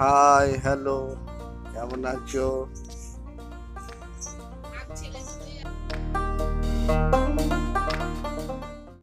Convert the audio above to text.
hi hello কেমন আছো